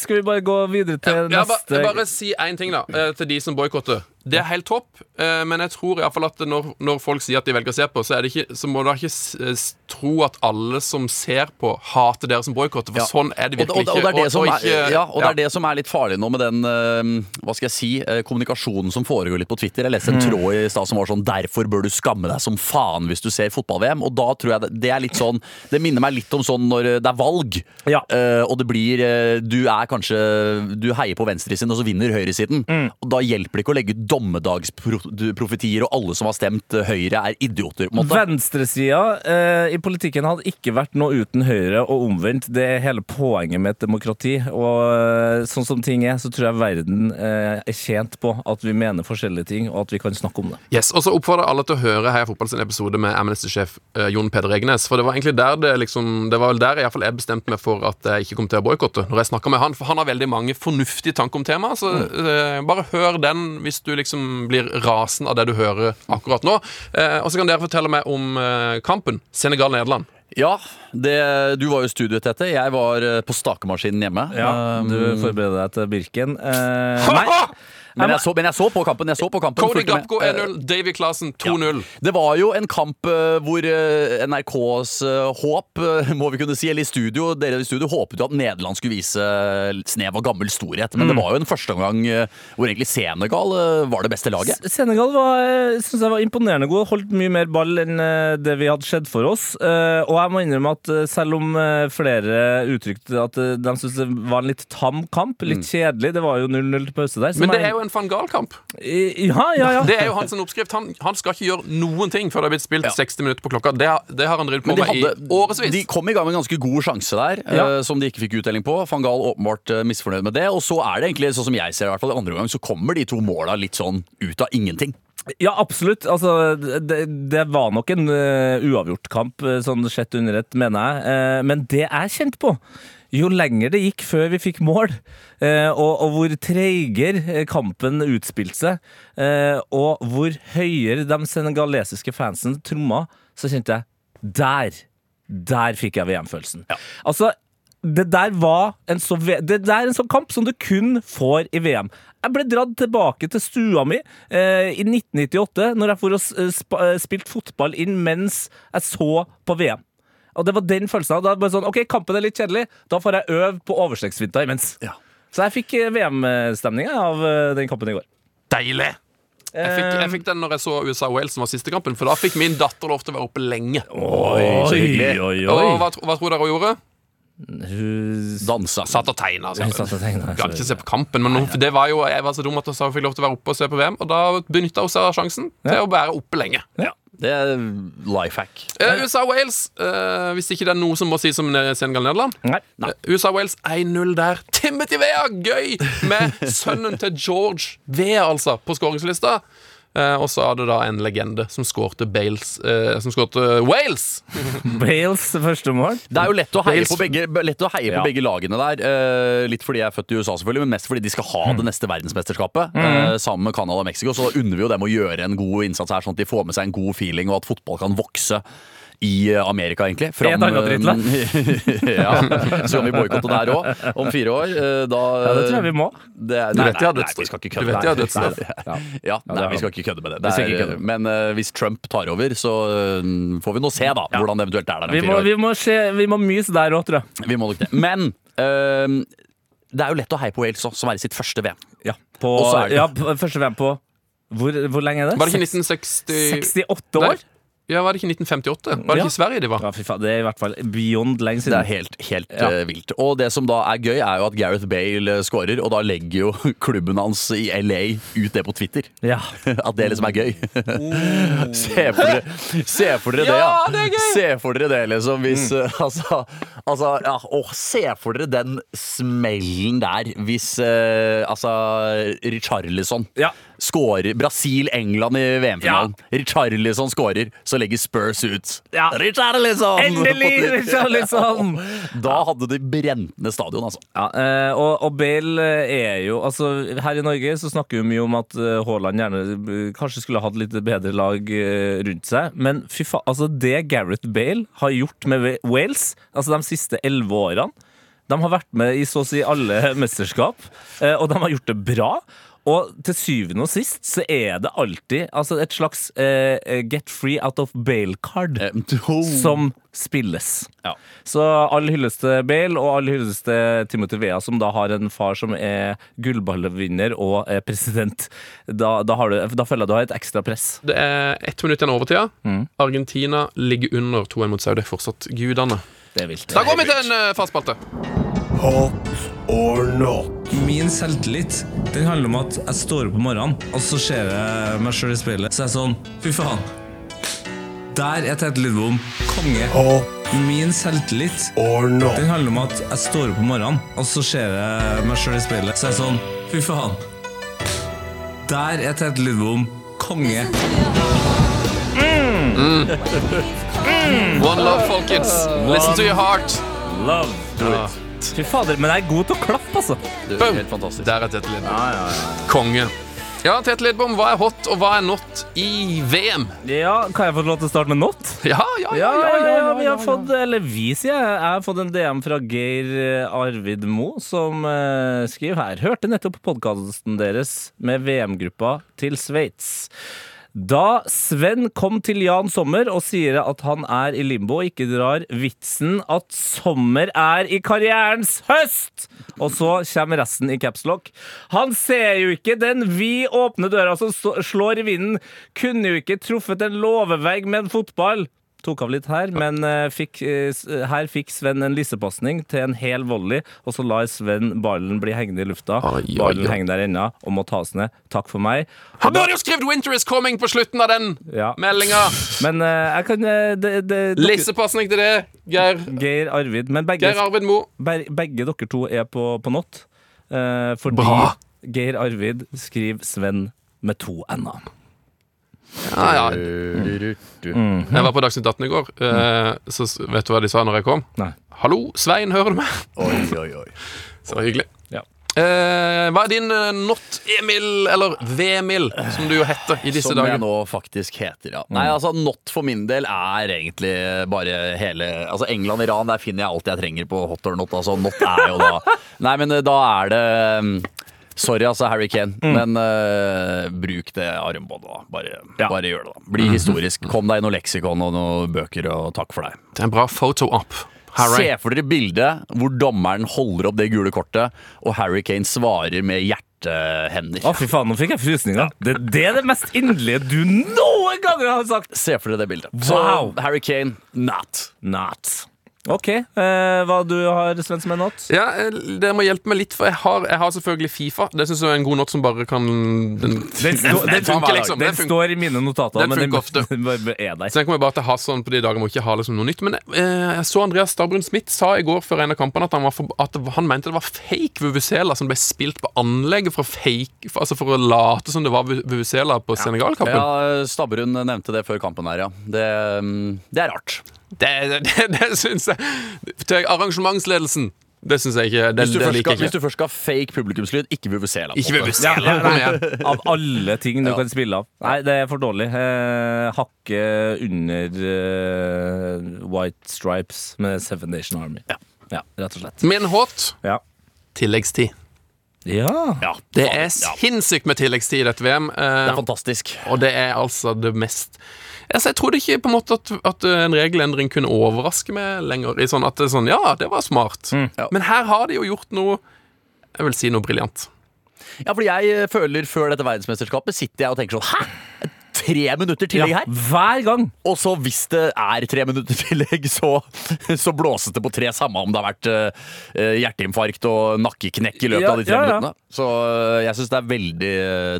Speaker 4: skal vi bare gå videre til
Speaker 3: ja,
Speaker 4: neste
Speaker 3: bare si én ting, da, eh, til de som boikotter. Det er helt topp, eh, men jeg tror i hvert fall at når, når folk sier at de velger å se på, så, er det ikke, så må du ikke s- tro at alle som ser på, hater dere som boikotter, for
Speaker 5: Ja.
Speaker 3: sånn er det virkelig
Speaker 5: er
Speaker 3: ikke.
Speaker 5: som
Speaker 3: ikke-
Speaker 5: ja, og det er det som er litt farlig nå med den eh, hva skal jeg si, eh, kommunikasjonen som foregår litt på Twitter. Jeg leste en
Speaker 3: Mm.
Speaker 5: tråd i stad som var sånn 'Derfor bør du skamme deg som faen hvis du ser fotball-VM'. Og da tror jeg det, det er litt sånn Det minner meg litt om sånn når det er valg,
Speaker 4: Ja.
Speaker 5: eh, og det blir eh, Du er kanskje Du heier på venstresiden, og så vinner høyresiden.
Speaker 3: Mm.
Speaker 5: Og da hjelper det ikke å legge ut dommedagsprofetier, og alle som har stemt Høyre, er idioter.
Speaker 4: Venstresida eh, i politikken hadde ikke vært noe uten Høyre, og omvendt. Det er hele poenget med et demokrati. Og eh, sånn som ting er, så tror jeg verden eh, er tjent på at vi mener forskjellige ting, og at vi kan snakke om det.
Speaker 3: Yes, og så oppfordrer jeg alle til å høre Heia Fotball sin episode med Amnesty-sjef eh, Jon Peder Egnes. For det var egentlig der det liksom Det var vel der jeg, i hvert fall jeg bestemte meg for at jeg ikke kom til å boikotte. Når jeg snakka med han For han har veldig mange fornuftige tanker om temaet. Så eh, bare hør den hvis du liksom blir rasen av det du hører akkurat nå. Eh, og så kan dere fortelle meg om eh, kampen. Senegal-Nederland.
Speaker 5: Ja, det, du var jo i studio, Tete. Jeg var eh, på stakemaskinen hjemme. Um,
Speaker 4: du forbereder deg til Birken. Eh, nei.
Speaker 5: Men jeg, så, men jeg så på kampen. Jeg så på kampen
Speaker 3: Cody. Gapko 1-0, Davy Clasen 2-0.
Speaker 5: Det var jo en kamp eh, hvor eh, NRKs eh, håp, eh, må vi kunne si, eller i studio, dere i studio håpet jo at Nederland skulle vise eh, snev av gammel storhet. Men
Speaker 3: Mm.
Speaker 5: det var jo en første omgang eh, hvor egentlig Senegal eh, var det beste laget.
Speaker 4: Senegal var, eh, synes jeg var imponerende god. Holdt mye mer ball enn eh, det vi hadde skjedd for oss. Eh, Og jeg må innrømme at eh, selv om eh, flere uttrykte at eh, de syntes det var en litt tam kamp, litt kjedelig Det var jo 0-0 til pause der. så
Speaker 3: Mm. Men det er jo en van Gaal-kamp.
Speaker 4: Ja, ja, ja.
Speaker 3: Det er jo hans oppskrift. Han, han skal ikke gjøre noen ting før det har blitt spilt 60 minutter på klokka. Det, har- det har han drevet på med
Speaker 5: hadde,
Speaker 3: i årevis.
Speaker 5: de kom i gang med en ganske god sjanse der,
Speaker 4: Ja.
Speaker 5: uh, som de ikke fikk utdeling på. Van Gaal åpenbart uh, misfornøyd med det. Og så er det egentlig, sånn som jeg ser det, i hvert fall i andre omgang, så kommer de to måla litt sånn ut av ingenting.
Speaker 4: Ja, absolutt. Altså, det, det var nok en uh, uavgjort kamp, sånn sett under ett, mener jeg. Uh, men det jeg kjent på, jo lenger det gikk før vi fikk mål, eh, og, og hvor treigere eh, kampen utspilte seg, eh, og hvor høyere de senegalesiske fansen tromma, så kjente jeg der, der fikk jeg VM-følelsen. Altså, det der var en så Det der er en sånn kamp som du kun får i VM. Jeg ble dratt tilbake til stua mi eh, i 1998, når jeg for å sp spilt fotball inn mens jeg så på VM. Og det var den følelsen. Da bare sånn, ok, Kampen er litt kjedelig, da får jeg øve på overstreksfinta imens.
Speaker 5: Ja.
Speaker 4: Så jeg fikk VM-stemninga av eh, den kampen i går.
Speaker 3: Deilig! Jeg fikk, jeg fikk den når jeg så USA-Wales, som var siste kampen. For da fikk min datter lov til å være oppe lenge.
Speaker 4: Oi,
Speaker 5: så hyggelig.
Speaker 4: oi,
Speaker 3: Og hva, hva tror dere hun gjorde?
Speaker 4: Hun
Speaker 5: Dansa.
Speaker 3: Satt og tegna.
Speaker 4: Hun tegnet,
Speaker 3: Gadd ikke se på kampen, men hun, det var jo, jeg var så dum at hun fikk lov til å være oppe og se på VM. Og da benytta hun seg av sjansen til å være oppe lenge.
Speaker 5: Det er life hack.
Speaker 3: Eh, USA-Wales, eh, hvis ikke det er noe som må sies om Senegal-Nederland.
Speaker 4: Nei.
Speaker 3: Eh, USA-Wales 1-0 der. Timothy Vea, gøy! Med sønnen til George Vea, altså, på skåringslista. Eh, og så er det da en legende som skårte Bales eh, Som skårte Wales!
Speaker 4: Bales første mål.
Speaker 5: Det er jo lett å heie på begge, lett å heie
Speaker 4: Ja.
Speaker 5: på begge lagene der. Eh, litt fordi jeg er født i USA, selvfølgelig, men mest fordi de skal ha
Speaker 3: Mm.
Speaker 5: det neste verdensmesterskapet. mm. sammen med Canada og Mexico. Så da unner vi jo dem å gjøre en god innsats her, sånn at de får med seg en god feeling, og at fotball kan vokse. I eh, Amerika, egentlig.
Speaker 4: Et annet drittland.
Speaker 5: ja, så kan vi boikotte der òg, om fire år. Eh, Da,
Speaker 4: Ja, det tror jeg vi må.
Speaker 5: Det nei, nei, nei,
Speaker 3: Du
Speaker 5: kødde
Speaker 3: vet jeg har dødsstraff.
Speaker 4: Ja.
Speaker 5: Ja, nei, vi skal ikke kødde med det. det er, men uh, hvis Trump tar over, så uh, får vi nå se da hvordan det eventuelt er der om
Speaker 4: Vi
Speaker 5: fire
Speaker 4: må,
Speaker 5: år.
Speaker 4: vi må, se, vi må myse der òg, tror jeg.
Speaker 5: Vi må nok det. Men uh, det er jo lett å heie på Wales òg, som er i sitt første VM.
Speaker 4: Ja, på,
Speaker 5: det-
Speaker 4: ja, første VM på hvor, hvor lenge er det?
Speaker 3: Var det ikke 1960
Speaker 4: 68 år?
Speaker 3: Ja, var det ikke 1958? Var det
Speaker 4: Ja.
Speaker 3: ikke i Sverige de var?
Speaker 4: Ja, fy faen, det er i hvert fall beyond lenge siden.
Speaker 5: Det er helt, helt
Speaker 4: Ja.
Speaker 5: uh, vilt. Og det som da er gøy, er jo at Gareth Bale skårer, scorer, og da legger jo klubben hans i LA ut det på Twitter.
Speaker 4: Ja.
Speaker 5: At det liksom er gøy. se, for dere, se for dere det, ja.
Speaker 3: Det er gøy!
Speaker 5: Se for dere det, liksom. Hvis øh, Altså, altså ja, åh, se for dere den smellen der hvis uh, altså Richarlison
Speaker 4: Ja.
Speaker 5: Scorer Brasil-England i VM-finalen. Richarlison scorer, så legger Spurs ut.
Speaker 4: Ja.
Speaker 5: Richarlison!
Speaker 4: Endelig, Richarlison!
Speaker 5: Da hadde de brent ned stadion, altså.
Speaker 4: Ja, eh, og, og Bale eh, er jo altså Her i Norge så snakker vi mye om at eh, Haaland gjerne kanskje skulle hatt litt bedre lag rundt seg. Men fy faen, altså det Gareth Bale har gjort med Wales altså de siste elleve årene De har vært med i så å si alle mesterskap, og de har gjort det bra. Og til syvende og sist så er det alltid altså et slags eh, get free out of bail-card
Speaker 5: Eh,
Speaker 4: som spilles.
Speaker 5: Ja.
Speaker 4: Så all hyllest til Bale og all hyllest til Timothy Vea, som da har en far som er gullballvinner og er president. Da, da, har du, da føler jeg du har et ekstra press.
Speaker 3: Det er ett minutt igjen av overtida.
Speaker 4: Mm.
Speaker 3: Argentina ligger under 2-1 mot Saudi. Fortsatt gudene.
Speaker 4: Det er vilt.
Speaker 3: Da går vi til en uh, fast spalte.
Speaker 2: Hot or not?
Speaker 6: Min selvtillit den handler om at jeg står opp om morgenen, og så ser jeg meg sjøl i speilet. Så er jeg sånn Fy faen. Der er Tete Lidbom konge.
Speaker 2: Hot
Speaker 6: Min selvtillit
Speaker 2: or not?
Speaker 6: den handler om at jeg står opp om morgenen, og så ser jeg meg sjøl i speilet. Så er jeg sånn Fy faen. Der er Tete Lidbom konge.
Speaker 3: One love, folkens. Listen to your heart.
Speaker 4: Love.
Speaker 3: Ja.
Speaker 4: Fy fader, men jeg er god til å klappe, altså.
Speaker 5: Du,
Speaker 3: Boom.
Speaker 5: er helt fantastisk.
Speaker 3: Der er Tete Lidbom. Konge. Ja, Tete Lidbom, hva er hot, og hva er not i VM?
Speaker 4: Ja, Kan jeg få lov til å starte med not?
Speaker 3: Ja, ja,
Speaker 4: Ja, ja, ja, vi har fått, eller vi sier jeg, jeg har fått en DM fra Geir eh, Arvid Mo, som eh, skriver her. Hørte nettopp podkasten deres med VM-gruppa til Sveits. Da Sven kom til Jan Sommer og sier at han er i limbo og ikke drar vitsen at sommer er i karrierens høst! Og så kommer resten i capslock. Han ser jo ikke den vid åpne døra som slår i vinden. Kunne jo ikke truffet en låvevegg med en fotball. Tok av litt her, men eh, fikk, eh, her fikk Sven en lissepasning til en hel volley, og så lar Sven ballen bli hengende i lufta. Ballen henger der ennå og må tas ned. Takk for meg.
Speaker 3: Han burde jo skrevet 'Winter is coming' på slutten av den
Speaker 4: Ja.
Speaker 3: meldinga.
Speaker 4: Men uh, jeg kan eh, dere-
Speaker 3: Lissepasning til det, Geir.
Speaker 4: Geir Arvid. Men begge,
Speaker 3: Geir Arvid Mo.
Speaker 4: ber- begge dere to er på, på not. uh, fordi
Speaker 3: Bra.
Speaker 4: Geir Arvid skriver Sven med to n-er.
Speaker 3: Ja, ja.
Speaker 4: Mm.
Speaker 3: Jeg var på Dagsnytt 18 i går, eh, så vet du hva de sa når jeg kom?
Speaker 4: Nei.
Speaker 3: Hallo, Svein, hører du meg?
Speaker 5: Oi, oi, oi.
Speaker 3: Så hyggelig.
Speaker 4: Ja.
Speaker 3: Eh, hva er din eh, not Emil, eller V-Emil, som du jo heter i disse
Speaker 5: Som jeg
Speaker 3: dager?
Speaker 5: nå faktisk heter, ja. Nei, altså Not for min del er egentlig bare hele Altså England-Iran, der finner jeg alt jeg trenger på hot or not. Altså Not er jo da Nei, men eh, da er det mm, Sorry, altså, Harry Kane, men uh, bruk det armbåndet, da. Bare,
Speaker 4: Ja.
Speaker 5: bare gjør det, da. Bli historisk. Kom deg i noe leksikon og noen bøker, og takk for deg.
Speaker 3: Det er en bra photo up. Harry.
Speaker 5: Se for dere bildet hvor dommeren holder opp det gule kortet, og Harry Kane svarer med hjertehender.
Speaker 4: Å, fy faen, nå fikk jeg frysninger. Det, det er det mest inderlige du noen ganger har sagt!
Speaker 5: Se for dere det bildet.
Speaker 4: Wow.
Speaker 5: Så Harry Kane, not.
Speaker 4: Not. OK. Eh, hva du har, Sven, som er not?
Speaker 3: Ja, eh, Dere må hjelpe meg litt, for jeg har, jeg har selvfølgelig Fifa. Det syns jeg er en god not som bare kan Den,
Speaker 4: Den,
Speaker 3: den,
Speaker 4: stå- den,
Speaker 3: funker, liksom.
Speaker 4: den
Speaker 3: Den funker.
Speaker 4: står i mine notater,
Speaker 3: Den
Speaker 4: men den,
Speaker 3: funker ofte.
Speaker 4: den er der.
Speaker 3: Så jeg kommer bare til å ha sånn på de dager hvor jeg ikke har liksom noe nytt. Men eh, jeg så Andreas Stabrun Smith sa i går før en av kampene at han, var for, at han mente det var fake Vuvuzela som ble spilt på anlegget for, fake, for, altså for å late som det var Vu- Vuvuzela på Senegal-kampen.
Speaker 5: Ja, Stabrun nevnte det før kampen her, ja. Det, mm, det er rart.
Speaker 3: Det, det, det syns jeg Til arrangementsledelsen. Det syns jeg ikke. Det,
Speaker 5: Hvis du,
Speaker 3: det
Speaker 5: skal, hvis du først skal ha fake publikumslyd, ikke måte.
Speaker 3: Vuvuzela.
Speaker 4: Av alle ting du
Speaker 5: Ja.
Speaker 4: kan spille av. Nei, det er for dårlig. Eh, hakke under eh, White Stripes med Seven Nation Army.
Speaker 5: Ja.
Speaker 4: Ja, rett og slett.
Speaker 3: Min hot
Speaker 4: Ja.
Speaker 3: tilleggstid.
Speaker 4: ja.
Speaker 5: Ja,
Speaker 3: Det er sinnssykt med tilleggstid i dette VM.
Speaker 5: Det
Speaker 3: Eh,
Speaker 5: er fantastisk.
Speaker 3: Og det er altså det mest altså, Jeg trodde ikke på en måte at, at en regelendring kunne overraske meg lenger. I sånn at det er sånn, Ja, det var smart.
Speaker 5: Ja.
Speaker 3: Men her har de jo gjort noe Jeg vil si noe briljant.
Speaker 5: Ja, fordi jeg eh, føler før dette verdensmesterskapet sitter jeg og tenker sånn Hæ? Tre minutter tillegg
Speaker 4: ja.
Speaker 5: her?
Speaker 4: Hver gang!
Speaker 5: Og så hvis det er tre minutter tillegg, så, så blåses det på tre, samme om det har vært uh, hjerteinfarkt og nakkeknekk i løpet
Speaker 4: Ja,
Speaker 5: av de tre
Speaker 4: ja, ja.
Speaker 5: minuttene. Så uh, jeg syns det er veldig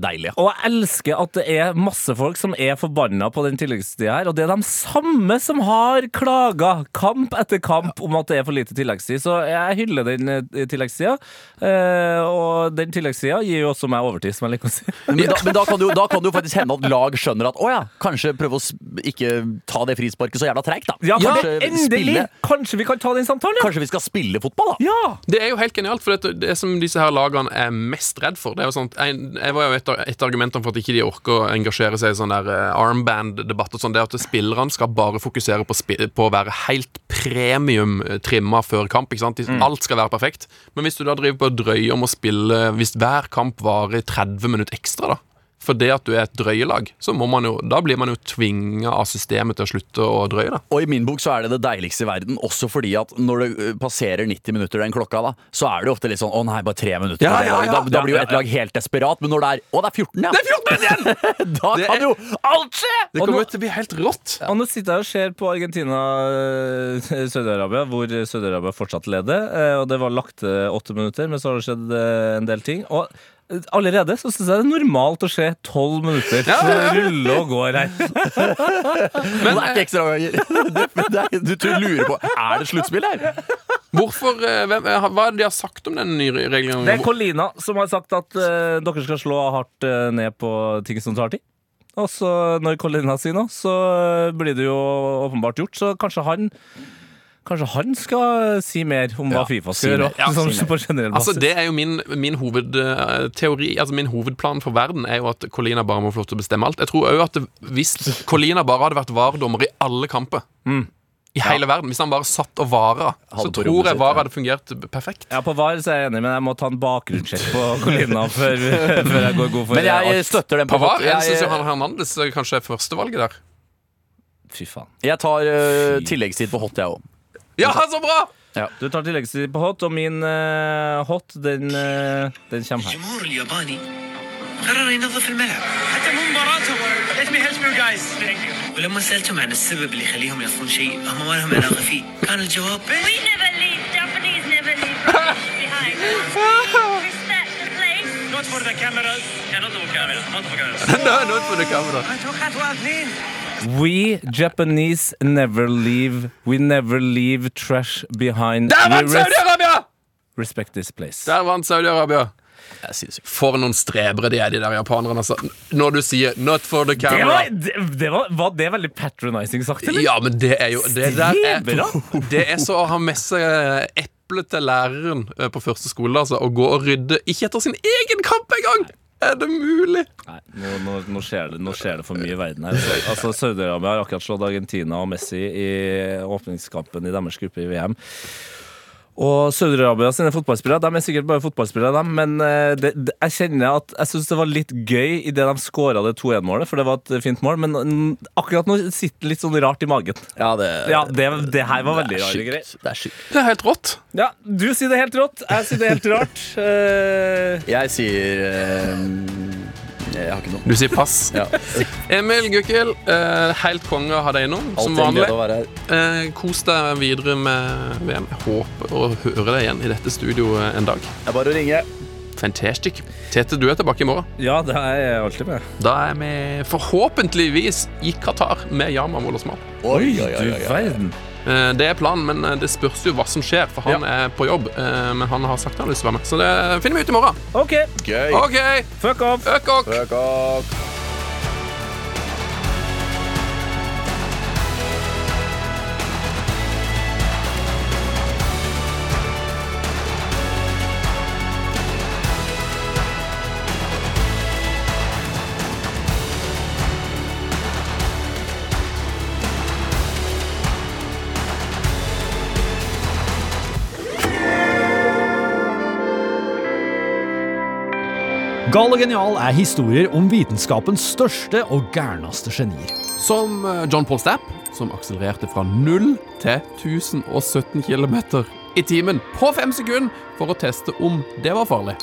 Speaker 5: deilig.
Speaker 4: Og jeg elsker at det er masse folk som er forbanna på den tilleggstida her. Og det er de samme som har klaga kamp etter kamp om at det er for lite tilleggstid. Så jeg hyller den tilleggstida. Uh, og den tilleggstida gir jo også meg overtid, som jeg liker å si.
Speaker 5: Men, da, men da kan det jo faktisk hende at lag skjønner skjønner at å ja, kanskje prøve å ikke ta det frisparket så jævla treigt, da.
Speaker 4: Ja,
Speaker 5: Kanskje
Speaker 4: endelig!
Speaker 5: spille-
Speaker 4: Kanskje vi kan ta den samtalen, ja?
Speaker 5: Kanskje vi skal spille fotball, da?
Speaker 4: Ja!
Speaker 3: Det er jo helt genialt, for det, det som disse her lagene er mest redd for Det er jo sånt, Jeg, var jo et, av- et av argumentene for at ikke de orker å engasjere seg i sånn der eh, armband-debatt og sånn, det er at spillerne skal bare fokusere på, spi- på å være helt premium eh, trimma før kamp. ikke sant? Alt skal være perfekt. Men hvis du da driver på og drøyer om å spille Hvis hver kamp varer 30 minutter ekstra, da for det at du er et drøyelag, så må man jo, da blir man jo tvinga av systemet til å slutte å drøye. da
Speaker 5: Og i min bok så er det det deiligste i verden, også fordi at når det passerer 90 minutter den klokka, da, så er det jo ofte litt sånn å nei, bare tre minutter.
Speaker 3: Ja, ja, ja.
Speaker 5: Da, da blir jo et lag helt desperat. Men når det er å, det er 14, ja!
Speaker 3: Det er 14 igjen!
Speaker 5: Da
Speaker 3: Det
Speaker 5: kan
Speaker 3: er-
Speaker 5: jo alt skje!
Speaker 3: Det kommer
Speaker 4: nå-
Speaker 3: til å bli helt rått.
Speaker 4: Og nå sitter jeg og ser på Argentina-Saudi-Arabia, hvor Saudi-Arabia fortsatt leder. eh, Og det var lagt åtte minutter, men så har det skjedd eh, en del ting. Og eh, allerede så syns jeg det er normalt å se tolv minutter
Speaker 3: Ja, ja, ja.
Speaker 4: rulle og går her.
Speaker 5: Men, det er ikke ekstra ganger. Det, det er, du lurer på Er det sluttspill her?
Speaker 3: Hvorfor, eh, hvem, eh, Hva er det de har sagt om den nye regelen?
Speaker 4: Det er Colina som har sagt at uh, dere skal slå hardt uh, ned på ting som tar tid. Og så når Colina sier noe, så blir det jo åpenbart gjort. Så kanskje han Kanskje han skal si mer om hva
Speaker 5: Ja,
Speaker 4: Fifa
Speaker 5: si
Speaker 4: skal gjøre.
Speaker 5: Ja,
Speaker 4: sånn, på
Speaker 3: Altså. Det er jo min, min hovedteori Altså min hovedplan for verden er jo at Colina bare må få lov til å bestemme alt. Jeg tror òg at det, Hvis Colina bare hadde vært VAR-dommer i alle kamper i hele verden, hvis han bare satt og vara, så tror jeg VAR hadde fungert perfekt.
Speaker 4: Ja, På VAR så er jeg enig, men jeg må ta en bakgrunnssjekk på Colina før, før jeg går god for
Speaker 5: Men jeg
Speaker 4: alt.
Speaker 5: støtter den
Speaker 3: På VAR jeg
Speaker 5: jeg,
Speaker 3: syns han Hernandez eh, kanskje er førstevalget der.
Speaker 4: Fy faen.
Speaker 5: jeg tar uh, tilleggstid på hot, jeg òg.
Speaker 3: Ja, så bra!
Speaker 4: Du tar tilleggstid på hot, og min eh, hot, den, eh, den kommer her.
Speaker 7: الجمهور الياباني قرر ينظف الملعب حتى مو مباراتهم let me help you guys ولما سألتهم عن السبب اللي يخليهم ينظفون شيء هم ما لهم علاقة فيه كان الجواب
Speaker 8: We never leave. Japanese never leave rubbish behind. Respect the place.
Speaker 7: not for the cameras yeah, not for cameras not for cameras
Speaker 3: Nå, nå får du kamera.
Speaker 7: توقعت واحد اثنين
Speaker 4: We Japanese never leave. We never leave trash behind.
Speaker 3: Der vant Saudi-Arabia!
Speaker 4: respect this place.
Speaker 3: Der vant Saudi-Arabia. For noen strebere de er, de der japanerne. Altså. Når du sier 'not for the
Speaker 4: Det
Speaker 3: camera'
Speaker 4: var, det, det var, var det veldig patronizing sagt, eller?
Speaker 3: Ja, men det er jo Det der er, det er så å ha med seg eplet til læreren eh, på første skole, altså. Å gå og rydde Ikke etter sin egen kamp engang! Er det mulig?
Speaker 4: Nei, nå, nå, nå, skjer det, nå skjer det for mye i verden her. Altså, Saudi-Arabia har akkurat slått Argentina og Messi i åpningskampen i deres gruppe i VM. Og Saudi-Arabia sine fotballspillere De er sikkert bare fotballspillere, de, men eh, det, det, jeg kjenner at Jeg syns det var litt gøy idet de skåra det 2-1-målet, for det var et fint mål, men mm, akkurat nå sitter det litt sånn rart i magen.
Speaker 5: Ja, det,
Speaker 4: Ja, det, det her var veldig rare greier.
Speaker 5: Det er sjukt.
Speaker 3: Det er helt rått.
Speaker 4: Ja, du sier det helt rått, jeg sier det helt rart. uh...
Speaker 5: Jeg sier ø, Jeg har ikke noe.
Speaker 3: Du sier pass.
Speaker 5: Ja.
Speaker 3: Emil Gukkel, eh, helt konge å ha deg innom, som
Speaker 5: Alltid en
Speaker 3: vanlig.
Speaker 5: å være her.
Speaker 3: Eh, kos deg videre med VM. Jeg håper å høre deg igjen i dette studioet en dag.
Speaker 5: Det er bare å ringe.
Speaker 3: Fantastic. Tete, du er tilbake i morgen.
Speaker 4: ja, det er jeg alltid med.
Speaker 3: Da er vi forhåpentligvis i Qatar med Yama Wollersmal.
Speaker 5: Oi, oi, oi,
Speaker 4: Du
Speaker 5: oi, oi.
Speaker 4: verden.
Speaker 3: Eh, Det er planen, men eh, det spørs jo hva som skjer, for han er på jobb. eh, Men han har sagt han har lyst til å være med, så det finner vi ut i morgen.
Speaker 4: OK,
Speaker 5: Gøy.
Speaker 3: okay.
Speaker 4: fuck off.
Speaker 3: Fuck ok.
Speaker 5: Fuck off.
Speaker 9: Gal og genial er historier om vitenskapens største og gærneste genier.
Speaker 3: Som eh, John Paul Stapp, som akselererte fra 0 til 1017 km i timen på fem sekunder for å teste om det var farlig.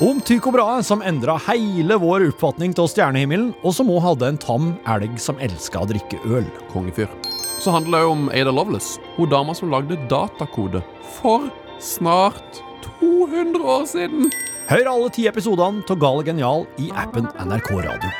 Speaker 9: Om Tycho Brahe, som endra hele vår oppfatning av stjernehimmelen, og som òg hadde en tam elg som elska å drikke øl.
Speaker 3: Kongefyr. Så handler det om Ada Lovelace, hun dama som lagde datakode for snart 200 år siden.
Speaker 9: Hør alle ti episodene av Gal og genial i appen NRK Radio.